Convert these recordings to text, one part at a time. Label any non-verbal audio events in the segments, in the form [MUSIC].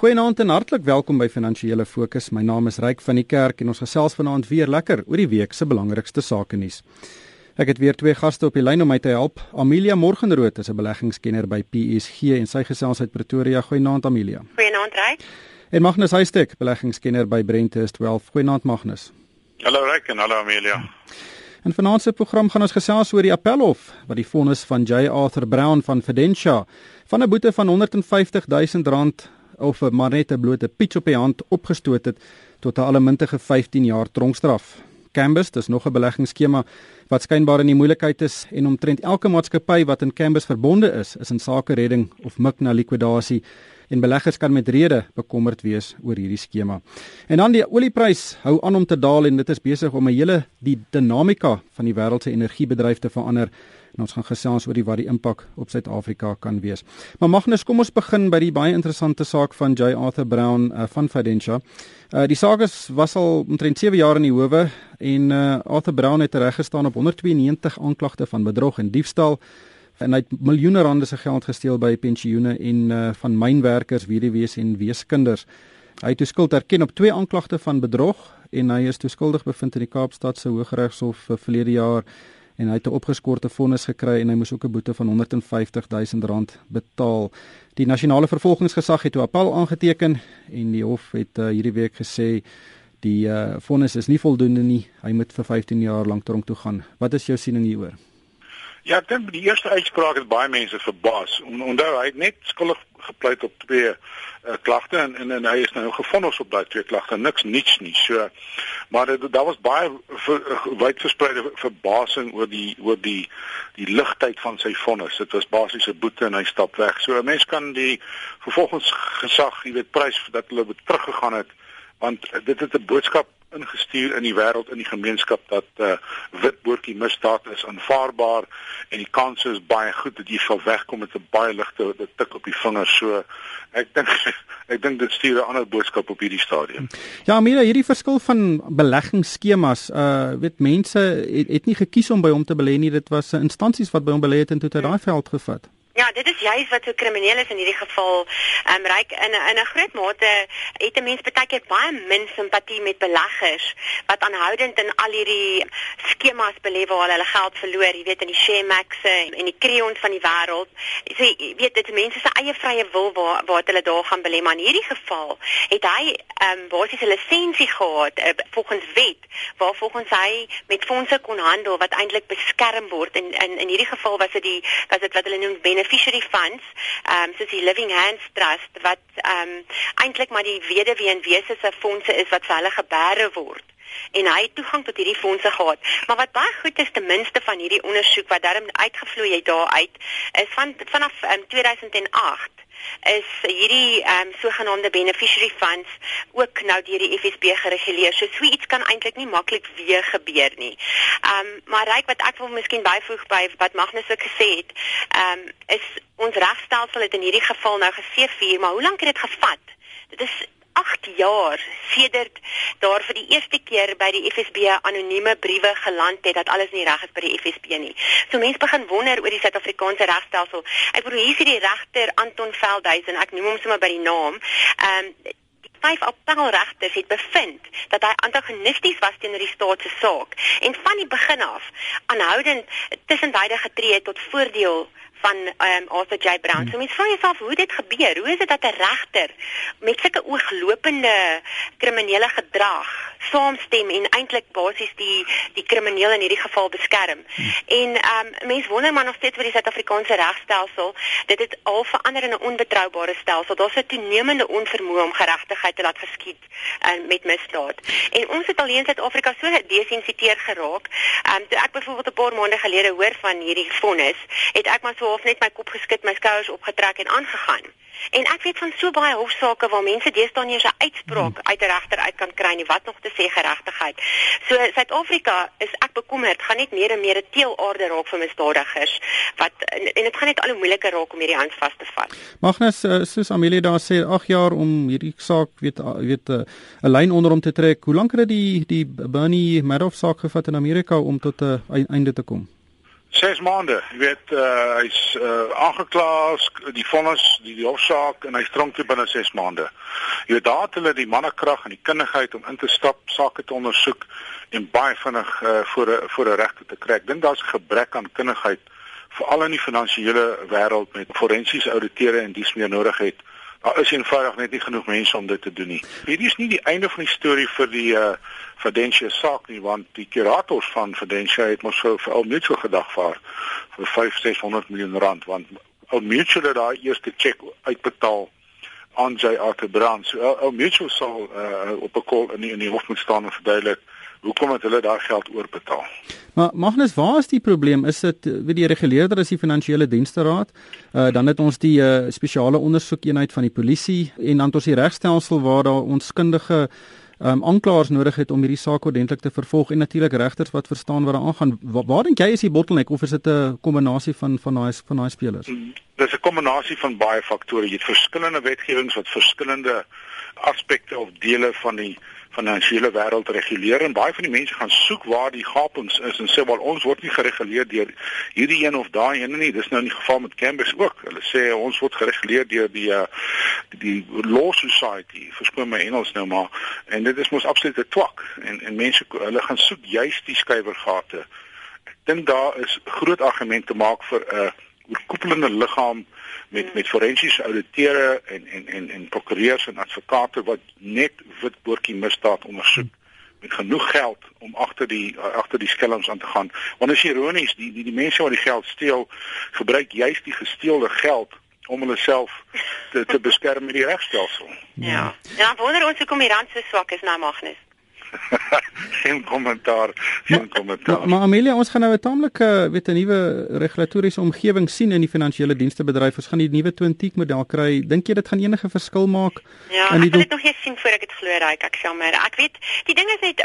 Goeienaand en hartlik welkom by Finansiële Fokus. My naam is Ryk van die Kerk en ons gesels vanaand weer lekker oor die week se belangrikste sake nuus. Ek het weer twee gaste op die lyn om my te help. Amelia Morgenrood is 'n beleggingskenner by PSG en sy gesels uit Pretoria. Goeienaand Amelia. Goeienaand Ryk. En Magnus Huystek, beleggingskenner by Brentest Wealth. Goeienaand Magnus. Hallo Ryk en hallo Amelia. In vanaand se program gaan ons gesels oor die appelhof wat die vonnis van J Arthur Brown van Fidentia van 'n boete van 150 000 rand of maar net 'n blote pitch op die hand opgestoot het tot 'n allemintige 15 jaar tronkstraf. Cambus, dis nog 'n beleggingsskema wat skynbaar in die moeilikheid is en omtrent elke maatskappy wat in Cambus verbonde is, is in sake redding of mik na likwidasie en beleggers kan met rede bekommerd wees oor hierdie skema. En dan die olieprys hou aan om te daal en dit is besig om 'n hele die dinamika van die wêreld se energiebedryf te verander en ons gaan gesels oor die wat die impak op Suid-Afrika kan wees. Maar Magnus, kom ons begin by die baie interessante saak van J Arthur Brown uh, van Fidentia. Uh, die saak is was al omtrent 7 jaar in die howe en uh, Arthur Brown het reggestaan op 192 aanklagte van bedrog en diefstal en hy het miljoene rande se geld gesteel by pensioene en uh, van mynwerkers, weduwees en weeskinders. Hy het skuld erken op twee aanklagte van bedrog en hy is toeskuldig bevind in die Kaapstad se Hooggeregshof vir verlede jaar en hy het 'n opgeskorte vonnis gekry en hy moes ook 'n boete van 150 000 rand betaal. Die nasionale vervolgingsgesag het 'n appel aangeteken en die hof het uh, hierdie week gesê die uh, vonnis is nie voldoende nie. Hy moet vir 15 jaar lank tronk toe gaan. Wat is jou siening hieroor? Ja, ek dink die eerste uitspraak het baie mense verbaas. Onthou hy het net skuldig gepleit op twee uh, klagte en, en en hy is nou gefonnis op daai twee klagte. Niks niets nie. So maar daar was baie wyd verspreide verbasing oor die oor die die ligtheid van sy vonnis. Dit was basies 'n boete en hy stap weg. So 'n mens kan die vervolgingsgesag, jy weet, prys dat hulle teruggegaan het want dit het 'n boodskap ingestuur in die wêreld in die gemeenskap dat uh, witboortjie misdaad is aanvaarbaar en die kans is baie goed dat jy sal wegkom met 'n baie ligte tik op die vinger so ek dink [LAUGHS] ek dink dit stuur 'n ander boodskap op hierdie stadium. Ja, Mira, hierdie verskil van beleggingsskemas, uh weet mense het, het nie gekies om by hom te belê nie, dit was instansies wat by hom belê het en toe hy daai veld gevat. Ja, dit is juist wat so krimineel is in hierdie geval. Ehm um, ryk in in 'n groot mate het 'n mens baie keer baie min simpatie met beleggers wat aanhoudend in al hierdie skemas belê waar hulle hulle geld verloor, jy weet in die Sharemaxe en die Creon van die wêreld. So jy weet dit is mense se eie vrye wil waar waar hulle daar gaan belê, maar in hierdie geval het hy ehm um, basies 'n lisensie gehad uh, volgens wet waar volgens hy met fondse kon handel wat eintlik beskerm word en in in hierdie geval was dit die was dit wat hulle noem beneficiary funds, ehm um, soos die Living Hands Trust wat ehm um, eintlik maar die weduwee en wese se fondse is wat vir hulle gebeere word en hy het toegang tot hierdie fondse gehad. Maar wat baie goed is ten minste van hierdie ondersoek wat daarom uitgevloei het daaruit is van vanaf um, 2008 is hierdie ehm um, sogenaamde beneficiary funds ook nou deur die FSB gereguleer. So so iets kan eintlik nie maklik weer gebeur nie. Ehm um, maar ryk wat ek wil miskien byvoeg by wat Magnus ook gesê het, ehm um, is ons regstelsel het in hierdie geval nou gesê 4, maar hoe lank het dit gevat? Dit is 8 jaar sedert daar vir die eerste keer by die FSB anonieme briewe geland het dat alles nie reg is by die FSB nie. So mense begin wonder oor die Suid-Afrikaanse regstelsel. Ek bedoel hier is die regter Anton Veldhuisen, ek noem hom sommer by die naam. Ehm um, vyf appelregters het bevind dat hy antagonisties was teenoor die staat se saak en van die begin af aanhoudend tussenwyde getree tot voordeel van ehm um, Arthur J Brown. Hmm. So mense vra jouself hoe dit gebeur. Hoe is dit dat 'n regter met sulke ooglopende kriminele gedrag saamstem en eintlik basies die die kriminele in hierdie geval beskerm? Hmm. En ehm um, mense wonder maar nog steeds oor die Suid-Afrikaanse regstelsel. Dit het al verander in 'n onbetroubare stelsel. Daar's 'n toenemende onvermoë om geregtigheid te laat geskied uh, met misdaad. En ons het al in Suid-Afrika so gedesensiteer geraak. Ehm um, toe ek byvoorbeeld 'n paar maande gelede hoor van hierdie vonnis, het ek maar so half net my kop geskit, my skouers opgetrek en aangegaan. En ek weet van so baie hofsaake waar mense deesdae nie 'n uitspraak hmm. uit 'n regter uit kan kry nie, wat nog te sê geregtigheid. So Suid-Afrika is ek bekommerd, gaan net meer en meer 'n teelaarde raak vir misdadigers wat en, dit gaan net al hoe moeiliker raak om hierdie hand vas te vat. Magnus, uh, soos Amelie daar sê, 8 jaar om hierdie saak weet weet eh, 'n uh, lyn onder hom te trek. Hoe lank het dit die die Bernie Madoff saak gevat in Amerika om tot 'n uh, einde te kom? 6 maande. Jy weet uh, hy's uh, aangekla, die vonnis, die, die hofsaak en hy tronk toe binne 6 maande. Jy weet daar het hulle die mannekrag en die kundigheid om in te stap, sake te ondersoek en baie vinnig uh, voor 'n voor 'n regter te kry. Ek dink daar's 'n gebrek aan kundigheid veral in die finansiële wêreld met forensiese ouditeure en dies meer nodig het. Daar is eenvoudig net nie genoeg mense om dit te doen nie. Hierdie is nie die einde van die storie vir die uh Fidentia saak nie want die kurators van Fidentia het mos vir Old Mutual gedagvaar vir 5600 miljoen rand want Old Mutual het daai eerste cheque uitbetaal aan J Arthur Brown. So Old Mutual sal uh, op 'n kol in die, in die hof moet staan en verduidelik hoekom het hulle daai geld oorbetaal. Maar Magnus, waar is die probleem? Is dit weet die reguleerder is die finansiële dienste raad? Uh dan het ons die uh, spesiale ondersoekeenheid van die polisie en dan het ons die regstelsel waar daar onskundige um, aanklaers nodig het om hierdie saak ordentlik te vervolg en natuurlik regters wat verstaan wat daar aangaan. Waar, waar dink jy is die bottleneck of is dit 'n kombinasie van van daai van daai spelers? Mm, dis 'n kombinasie van baie faktore. Jy het verskillende wetgewings wat verskillende aspekte of dele van die finansiële wêreld reguleer en baie van die mense gaan soek waar die gapings is en sê wel ons word nie gereguleer deur hierdie een of daai een nie. Dis nou in die geval met Canvas ook. Hulle sê ons word gereguleer deur die uh, die law society verskoon my Engels nou maar en dit is mos absolute twak. En en mense hulle gaan soek juist die skuiwergate. Ek dink daar is groot argumente maak vir 'n uh, oorkoepelende liggaam met met forensiese ouditeure en en en en prokureurs en advokate wat net witboortjie misdaad ondersoek met genoeg geld om agter die agter die skelms aan te gaan. Want is ironies, die die die mense wat die geld steel, gebruik juist die gesteelde geld om hulle self te te beskerm met die regstelsel. Ja. Ja, wonder ons hoekom die rand so swak is nou Magnus. [LAUGHS] geen kommentaar, geen kommentaar. Maar, maar Amelia, ons gaan nou 'n taamlike, weet 'n nuwe regulatoriese omgewing sien in die finansiële dienste bedryf. Ons gaan die nuwe Twin Peak model kry. Dink jy dit gaan enige verskil maak? Ja, ek wil dit nog eers sien voor ek dit glo, Ryk. Ek maar, ek weet, die ding is net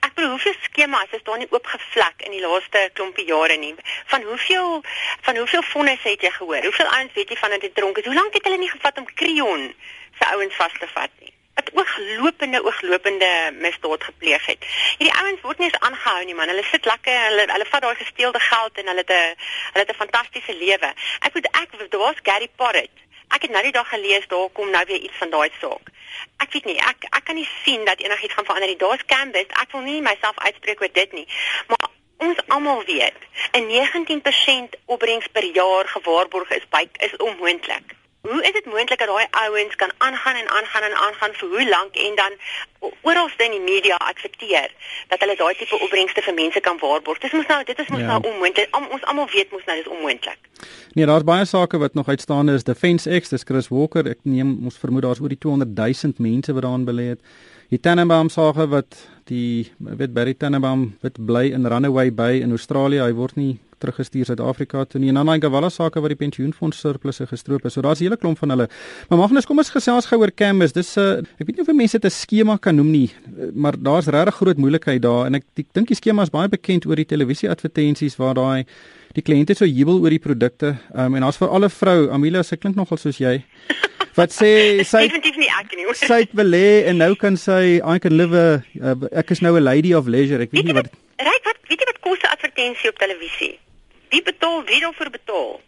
ek bedoel hoeveel skemas is daar nie oopgevlek in die laaste klompie jare nie. Van hoeveel van hoeveel fondse het jy gehoor? Hoeveel ouens weet jy van dit dronk is? Hoe lank het hulle nie gevat om Creon se ouens vas te vat nie? Wat ooglopende ooglopende misdaad gepleeg het. Hierdie ouens word nie eens aangehou nie man. Hulle sit lekker, hulle hulle vat daai gesteelde geld en hulle het 'n hulle het 'n fantastiese lewe. Ek moet ek daar was Gary Porrett. Ek het nou die dag gelees daar kom nou weer iets van daai saak. Ek weet nie, ek ek kan nie sien dat enigiets gaan verander nie. Daar's Canvas. Ek wil nie myself uitspreek oor dit nie. Maar ons almal weet, 'n 19% opbrengs per jaar gewaarborg is by is onmoontlik. Hoe is dit moontlik dat daai ouens kan aangaan en aangaan en aangaan vir hoe lank en dan oralste in die media aksepteer dat hulle daai tipe opbrengste vir mense kan waarborg? Dis mos nou dit is mos ja. nou onmoontlik. Om, ons almal weet mos nou dis onmoontlik. Nee, daar's baie sake wat nog uitstaande is. Defense X, dis Chris Walker. Ek neem ons vermoed daar's oor die 200 000 mense wat daarin belê het. Die Tannenbaum sake wat die weet Barry Tannenbaum wat bly in Runaway Bay in Australië. Hy word nie teruggestuur Suid-Afrika toe nie. En dan daai Gawala sake wat die pensioenfonds surplusse gestroop het. So daar's 'n hele klomp van hulle. Maar Magnus, kom ons gesels gou oor Canvas. Dis 'n uh, ek weet nie of mense dit 'n skema kan noem nie, maar daar's regtig groot moeilikheid daar en ek dink die skema is baie bekend oor die televisie-advertensies waar daai die kliënte so jubel oor die produkte. Um, en daar's vir alle vrou, Amelia, sy klink nogal soos jy. Wat sê sy [LAUGHS] definitief nie ek nie. Sy het belê en nou kan sy I can live a uh, ek is nou 'n lady of leisure. Ek weet, weet nie wat Ryk wat weet jy wat kos 'n advertensie op televisie? Wie betaal wie daarvoor betaal?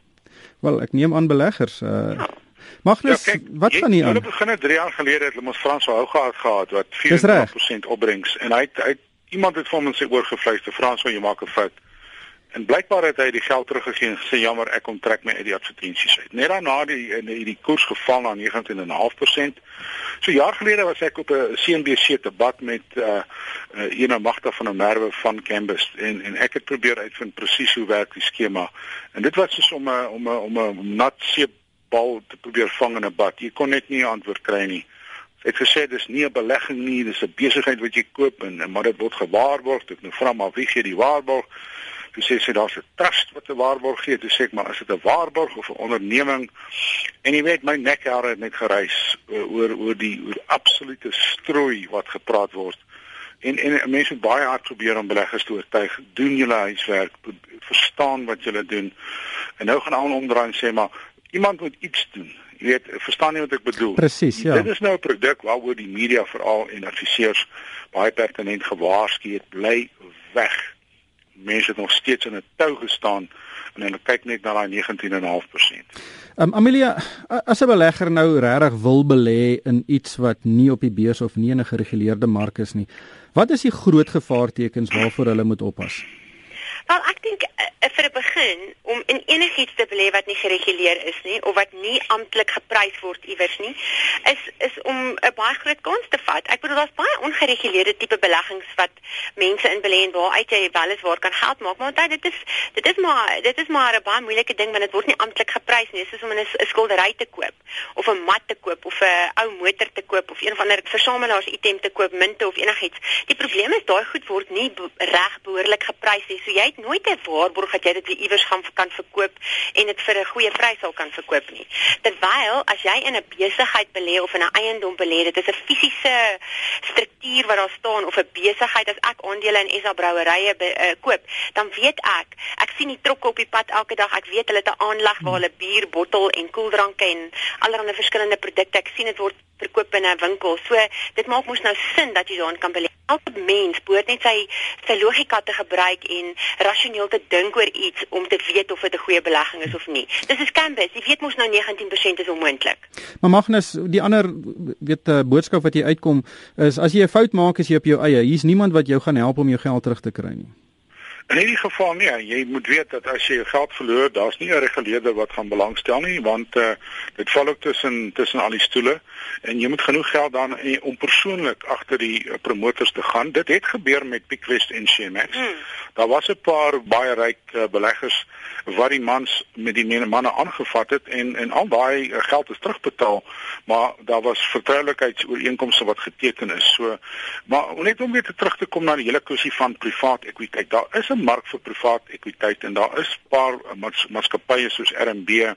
Wel, ek neem aan beleggers. Uh ja. Magnus, ja, kyk, wat van nie aan? Hulle begin 3 jaar gelede het hulle ons Frans Hou gehad gehad wat 40% opbrengs en hy het, hy iemand het vir hom in sy oor gefluister Frans, jy maak 'n fout. En blykbaar het hy die geld teruggegee en gesê jammer, ek kom trek my uit die advertensies uit. Net daarna die die, die koers geval na 19.5%. So jaar gelede was ek op 'n CNBC debat met uh, uh ene magte van 'n merwe van Canvas en en ek het probeer uitvind presies hoe werk die skema. En dit was soos om 'n om 'n om 'n nat seepbal te probeer vang in 'n bad. Jy kon net nie 'n antwoord kry nie. Ek het gesê dis nie 'n belegging nie, dis 'n besigheid wat jy koop en maar dit word gewaarborg. Ek nou vra maar wie gee die waarborg? Toe sê sy daar's 'n trust wat 'n waarborg gee. Toe sê ek maar is dit 'n waarborg of 'n onderneming? En jy weet my nekhare het net gereis oor oor die oor absolute strooi wat gepraat word. En en mense baie hard probeer om beleggers te oortuig. Doen julle huiswerk, verstaan wat julle doen. En nou gaan almal omdraai en sê maar iemand moet iets doen. Jy weet, verstaan jy wat ek bedoel? Presies, ja. Dit is nou 'n produk waaroor die media veral en adviseurs baie pertinent gewaarsku het, bly weg mense het nog steeds in 'n tou gestaan en hulle kyk net na daai 19.5%. Um, Amelia, as 'n belegger nou regtig wil belê in iets wat nie op die beurs of nie 'n gereguleerde mark is nie, wat is die groot gevaartekens waarvoor hulle moet oppas? Wel, ek dink uh, vir 'n begin om in enigiets te belê wat nie gereguleer is nie of wat nie amptelik geprys word iewers nie, is is om 'n baie groot kans te vat. Ek bedoel daar's baie ongereguleerde tipe beleggings wat mense in belê en waar uit jy wel eens waar kan geld maak, maar dit is dit is maar dit is maar 'n baie moeilike ding want dit word nie amptelik geprys nie. Is om 'n 'n skildery te koop of 'n mat te koop of 'n ou motor te koop of een van 'n versamelaars item te koop, munte of enigiets. Die probleem is daai goed word nie reg behoorlik geprys nie. So jy nooit 'n waarborg dat jy dit weer iewers gaan kan verkoop en dit vir 'n goeie prys sal kan verkoop nie. Terwyl as jy in 'n besigheid belê of in 'n eiendom belê, dit is 'n fisiese struktuur wat daar staan of 'n besigheid as ek aandele in SA Brouwerye uh, koop, dan weet ek, ek sien die trokke op die pad elke dag. Ek weet hulle het 'n aanleg waar hulle bier bottel en koeldranke en allerlei verskillende produkte. Ek sien dit word verkoop in 'n winkel. So dit maak mos nou sin dat jy daarin kan belê. Elke mens behoort net sy sy logika te gebruik en rasioneel te dink oor iets om te weet of dit 'n goeie belegging is of nie. Dis 'n canvas. Jy weet mos nou 19% is onmoontlik. Maar Magnus, die ander weet 'n uh, boodskap wat jy uitkom is as jy 'n fout maak as jy op jou eie, hier's niemand wat jou gaan help om jou geld terug te kry nie. In hierdie geval nee, jy moet weet dat as jy jou geld verloor, daar's nie 'n reguleerder wat gaan belangstel nie, want uh, dit val ook tussen tussen al die stoele en jy moet genoeg geld dan om persoonlik agter die uh, promotors te gaan. Dit het gebeur met Pickwest en Shemax. Hmm. Daar was 'n paar baie ryk uh, beleggers wat die mans met die manne aangevat het en en al daai uh, geld is terugbetaal, maar daar was vertroulikheidsooreenkomste wat geteken is. So maar net om weer te terug te kom na die hele kwessie van privaat ekwiteit. Daar is 'n mark vir privaat ekwiteit en daar is paar maatskappye soos RMB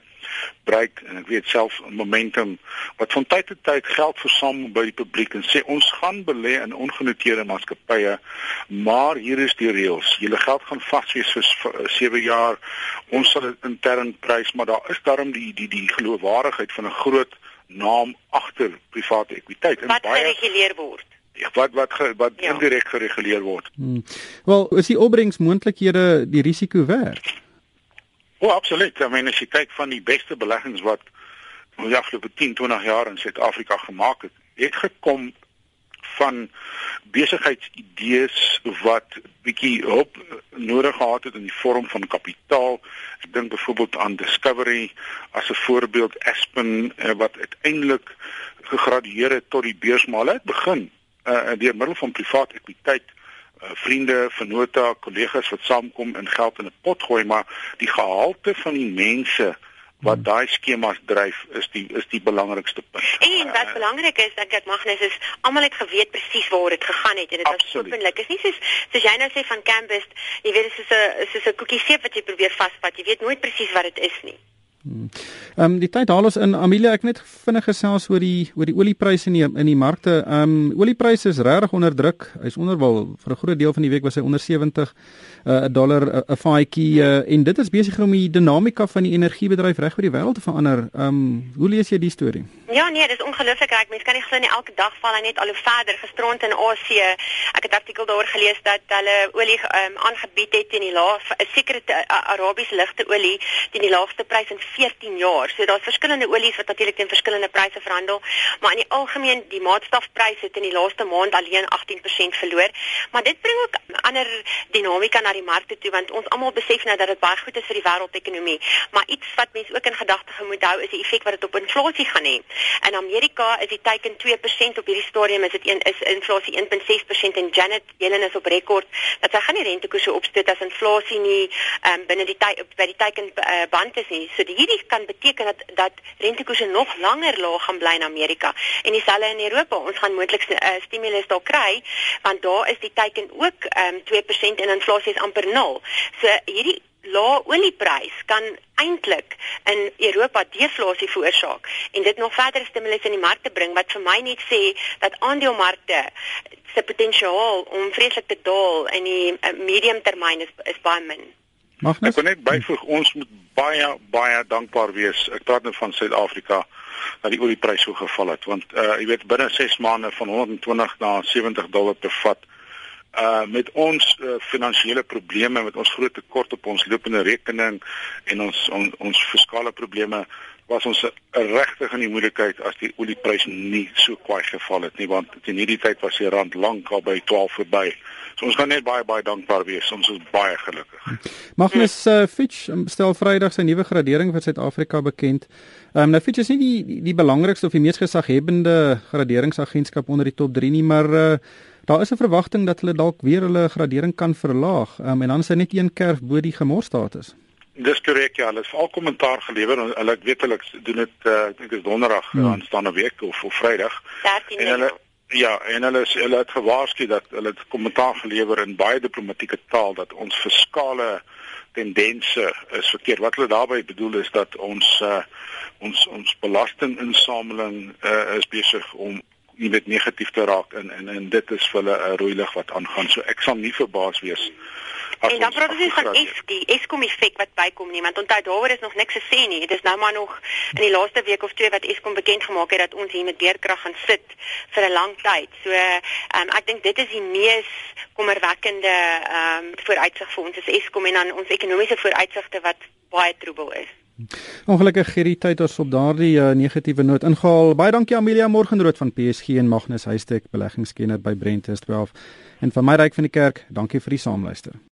breek en ek weet self Momentum wat van tyd tot tyd geld versamel by die publiek en sê ons gaan belê in ongenoteerde maatskappye maar hier is die reëls. Julle geld gaan vas wees vir 7 jaar. Ons sal dit intern prys maar daar is daarom die die die geloofwaardigheid van 'n groot naam agter private ekwiteit. En wat baie gereguleer word wat wat ge, wat ja. indirek gereguleer word. Hmm. Wel, is die opbrengsmoontlikhede die risiko werd? O, absoluut. Ek meen as jy kyk van die beste beleggings wat oor die afgelope 10, 20 jaar in Suid-Afrika gemaak het, het gekom van besigheidsidees wat bietjie hulp nodig gehad het in die vorm van kapitaal. Ek dink byvoorbeeld aan Discovery as 'n voorbeeld Aspen eh, wat uiteindelik gegradueer het tot die beurs maar hulle het begin uh, deur middel van privaat ekwiteit uh, vriende, vennote, kollegas wat saamkom en geld in 'n pot gooi, maar die gehalte van die mense wat hmm. daai skemas dryf is die is die belangrikste punt. En wat belangrik is ek Magnus is almal het geweet presies waar dit gegaan het en dit was openlik. Is nie soos soos jy nou sê van Canvas, jy weet dit is so 'n soos 'n koekie seep wat jy probeer vasvat. Jy weet nooit presies wat dit is nie. Hmm. Ehm um, die tyd haal ons in Amelia ek net vinnig gesels oor die oor die oliepryse in die in die markte. Ehm um, oliepryse is regtig onder druk. Hy's onderwal vir 'n groot deel van die week was hy onder 70 'n uh, dollar 'n uh, faadjie uh, en dit is besig om die dinamika van die energiebedryf reg oor die wêreld te verander. Ehm um, hoe lees jy die storie? Ja nee, dis ongelooflik reg. Mense kan nie glo nie elke dag val hy net al hoe verder gestrond in Asië. Ek het 'n artikel daaroor gelees dat hulle olie ehm um, aangebied het teen die laag 'n sekere Arabiese ligte olie teen die laagste prys in 14 jaar. So daar's verskillende olies wat natuurlik teen verskillende pryse verhandel, maar in die algemeen die maatstafpryse het in die laaste maand alleen 18% verloor. Maar dit bring ook ander dinamika na die markte toe want ons almal besef nou dat dit baie goed is vir die wêreldekonomie. Maar iets wat mense ook in gedagte moet hou is die effek wat dit op inflasie gaan hê. In Amerika is die teiken 2% op hierdie stadium is dit een is inflasie 1.6% en Janet Yellen is op rekord dat sy gaan die rentekoerse opstoot as inflasie nie um, binne die tyd by die teiken uh, band is nie. So die, hierdie kan beteken dat dat rentekoerse nog langer laag gaan bly in Amerika en dieselfde in Europa. Ons gaan moontlik 'n uh, eh, stimulus daar kry want daar is die teiken ook um, 2% en inflasie is amper 0. So hierdie lae olieprys kan eintlik in Europa deflasie veroorsaak en dit nog verder stimulus in die markte bring wat vir my net sê dat aandelemarkte se potensiaal om vreeslik te daal in die uh, medium termyn is is baie min. Magnus? Ek wil net byvoeg ons moet baie baie dankbaar wees. Ek praat nou van Suid-Afrika dat die olieprys so geval het want uh jy weet binne 6 maande van 120 na 70 dollar per vat uh met ons uh, finansiële probleme met ons groot tekort op ons lopende rekening en ons on, ons fiskale probleme was ons regtig in die moeilikheid as die oliepryse nie so kwai geval het nie want teen hierdie tyd was die rand lank al by 12 verby. So ons kan net baie baie dankbaar wees. Ons is baie gelukkig. Magnus uh, Fitch um, stel Vrydag sy nuwe gradering vir Suid-Afrika bekend. Ehm um, nou Fitch is nie die die, belangrikste of die mees gesaghebende graderingsagentskap onder die top 3 nie, maar uh, Daar is 'n verwagting dat hulle dalk weer hulle gradering kan verlaag um, en dan is hy net een kerf bo die gemorstatus. Dis korrek ja, hulle het al kommentaar gelewer en hulle ek weet hulle doen dit uh, ek dink is donderdag ja. aanstaande week of of Vrydag. En hulle ja, en hulle is, hulle het gewaarsku dat hulle het kommentaar gelewer in baie diplomatieke taal dat ons fiskale tendense is verkeerd. Wat hulle daarmee bedoel is dat ons uh, ons ons belastinginsameling uh, is besig om nie net negatief te raak en en en dit is vir hulle 'n rooi lig wat aangaan. So ek sal nie verbaas wees En dan praat ons van Eskom, Eskom effek wat bykom nie, want onthou daaroor is nog niks gesê nie. Dit is nou maar nog in die laaste week of twee wat Eskom bekend gemaak het dat ons hier met beerkrag gaan sit vir 'n lang tyd. So, um, ek dink dit is die mees kommerwekkende ehm um, vooruitsig vir ons as Eskom en dan ons ekonomiese vooruitsigte wat baie troebel is. Ongelukkig hierdie tyd ons op daardie uh, negatiewe noot ingehaal. Baie dankie Amelia Morgenrood van PSG en Magnus Huystek beleggingskenner by Brent 12 en van my ryk van die kerk. Dankie vir die saamluister.